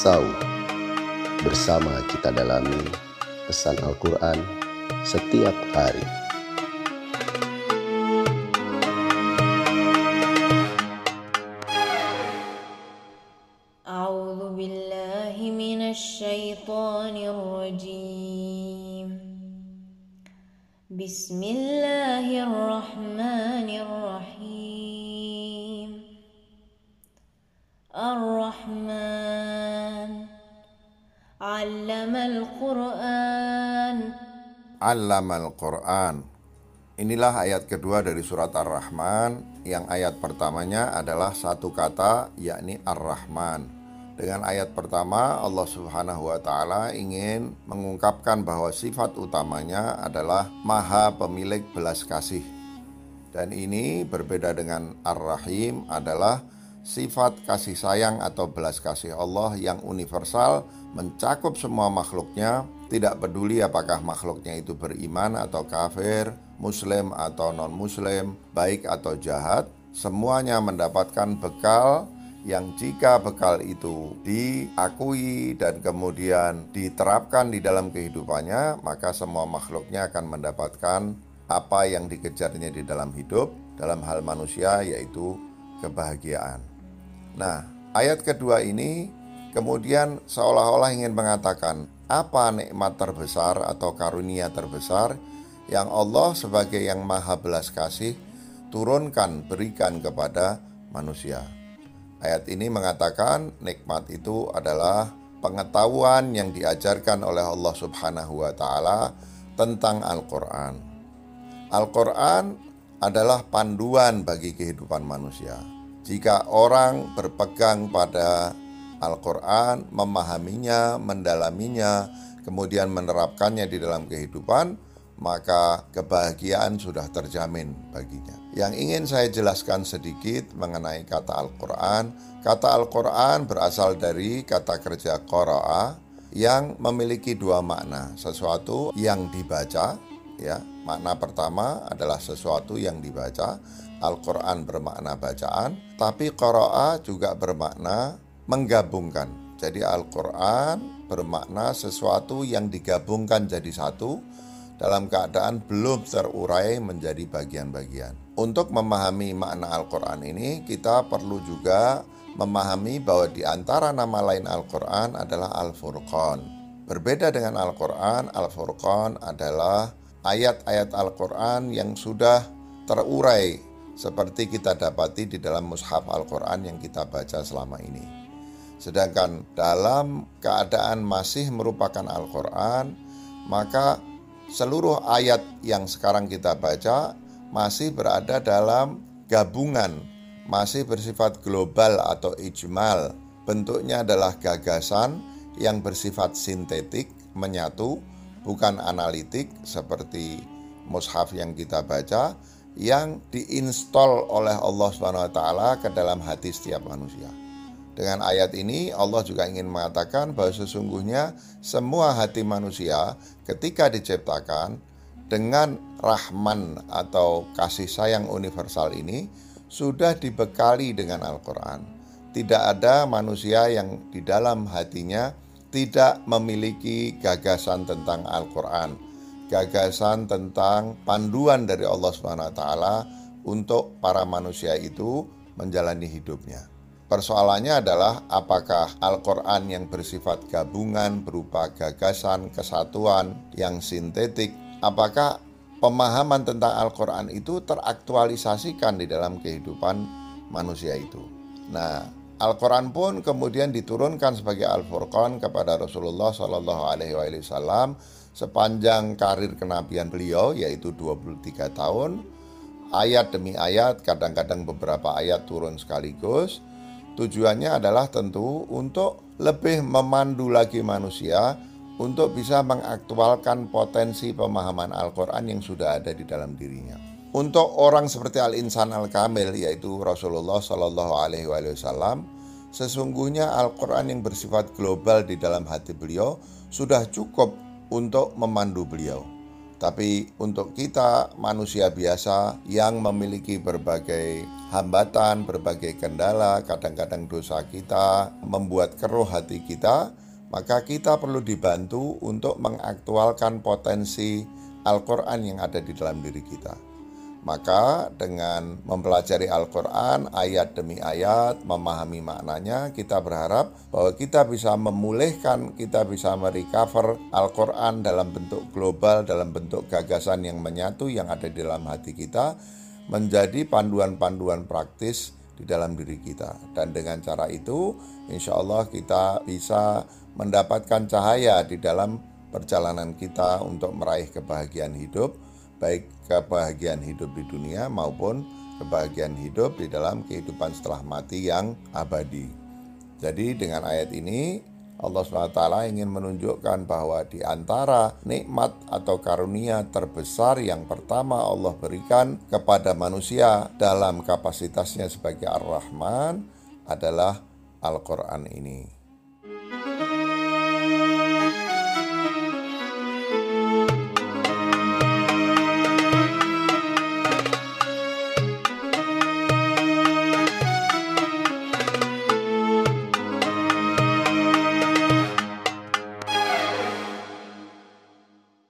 Sau. Bersama kita dalami pesan Al-Quran setiap hari. A'udzu billahi. Bismillahirrahmanirrahim. Ar-Rahman Allamal Quran. Allamal Quran. Inilah ayat kedua dari surat Ar-Rahman yang ayat pertamanya adalah satu kata yakni Ar-Rahman. Dengan ayat pertama Allah Subhanahu wa taala ingin mengungkapkan bahwa sifat utamanya adalah Maha Pemilik belas kasih. Dan ini berbeda dengan Ar-Rahim adalah sifat kasih sayang atau belas kasih Allah yang universal mencakup semua makhluknya tidak peduli apakah makhluknya itu beriman atau kafir, muslim atau non-muslim, baik atau jahat, semuanya mendapatkan bekal yang jika bekal itu diakui dan kemudian diterapkan di dalam kehidupannya, maka semua makhluknya akan mendapatkan apa yang dikejarnya di dalam hidup, dalam hal manusia yaitu kebahagiaan. Nah, ayat kedua ini kemudian seolah-olah ingin mengatakan apa nikmat terbesar atau karunia terbesar yang Allah sebagai yang maha belas kasih turunkan berikan kepada manusia. Ayat ini mengatakan nikmat itu adalah pengetahuan yang diajarkan oleh Allah Subhanahu wa taala tentang Al-Qur'an. Al-Qur'an adalah panduan bagi kehidupan manusia. Jika orang berpegang pada Al-Quran, memahaminya, mendalaminya, kemudian menerapkannya di dalam kehidupan, maka kebahagiaan sudah terjamin baginya. Yang ingin saya jelaskan sedikit mengenai kata Al-Quran. Kata Al-Quran berasal dari kata kerja qara'a yang memiliki dua makna. Sesuatu yang dibaca, ya. Makna pertama adalah sesuatu yang dibaca. Al-Quran bermakna bacaan, tapi qara'a juga bermakna menggabungkan. Jadi Al-Quran bermakna sesuatu yang digabungkan jadi satu dalam keadaan belum terurai menjadi bagian-bagian. Untuk memahami makna Al-Quran ini, kita perlu juga memahami bahwa di antara nama lain Al-Quran adalah Al-Furqan. Berbeda dengan Al-Quran, Al-Furqan adalah ayat-ayat Al-Quran yang sudah terurai seperti kita dapati di dalam mushaf Al-Quran yang kita baca selama ini. Sedangkan dalam keadaan masih merupakan Al-Quran, maka seluruh ayat yang sekarang kita baca masih berada dalam gabungan, masih bersifat global atau ijmal. Bentuknya adalah gagasan yang bersifat sintetik, menyatu, bukan analitik seperti mushaf yang kita baca yang diinstal oleh Allah Subhanahu wa taala ke dalam hati setiap manusia. Dengan ayat ini Allah juga ingin mengatakan bahwa sesungguhnya semua hati manusia ketika diciptakan dengan rahman atau kasih sayang universal ini sudah dibekali dengan Al-Quran. Tidak ada manusia yang di dalam hatinya tidak memiliki gagasan tentang Al-Quran, gagasan tentang panduan dari Allah SWT untuk para manusia itu menjalani hidupnya. Persoalannya adalah apakah Al-Quran yang bersifat gabungan berupa gagasan kesatuan yang sintetik, apakah pemahaman tentang Al-Quran itu teraktualisasikan di dalam kehidupan manusia itu. Nah, Al-Quran pun kemudian diturunkan sebagai Al-Furqan kepada Rasulullah Shallallahu Alaihi Wasallam sepanjang karir kenabian beliau yaitu 23 tahun ayat demi ayat kadang-kadang beberapa ayat turun sekaligus Tujuannya adalah tentu untuk lebih memandu lagi manusia untuk bisa mengaktualkan potensi pemahaman Al-Quran yang sudah ada di dalam dirinya. Untuk orang seperti Al-Insan Al-Kamil yaitu Rasulullah Shallallahu Alaihi Wasallam, sesungguhnya Al-Quran yang bersifat global di dalam hati beliau sudah cukup untuk memandu beliau. Tapi untuk kita manusia biasa yang memiliki berbagai hambatan, berbagai kendala, kadang-kadang dosa kita membuat keruh hati kita, maka kita perlu dibantu untuk mengaktualkan potensi Al-Quran yang ada di dalam diri kita. Maka dengan mempelajari Al-Quran ayat demi ayat, memahami maknanya, kita berharap bahwa kita bisa memulihkan, kita bisa merecover Al-Quran dalam bentuk global, dalam bentuk gagasan yang menyatu yang ada di dalam hati kita, menjadi panduan-panduan praktis di dalam diri kita. Dan dengan cara itu, insya Allah kita bisa mendapatkan cahaya di dalam perjalanan kita untuk meraih kebahagiaan hidup baik kebahagiaan hidup di dunia maupun kebahagiaan hidup di dalam kehidupan setelah mati yang abadi. Jadi dengan ayat ini Allah SWT ingin menunjukkan bahwa di antara nikmat atau karunia terbesar yang pertama Allah berikan kepada manusia dalam kapasitasnya sebagai Ar-Rahman adalah Al-Quran ini.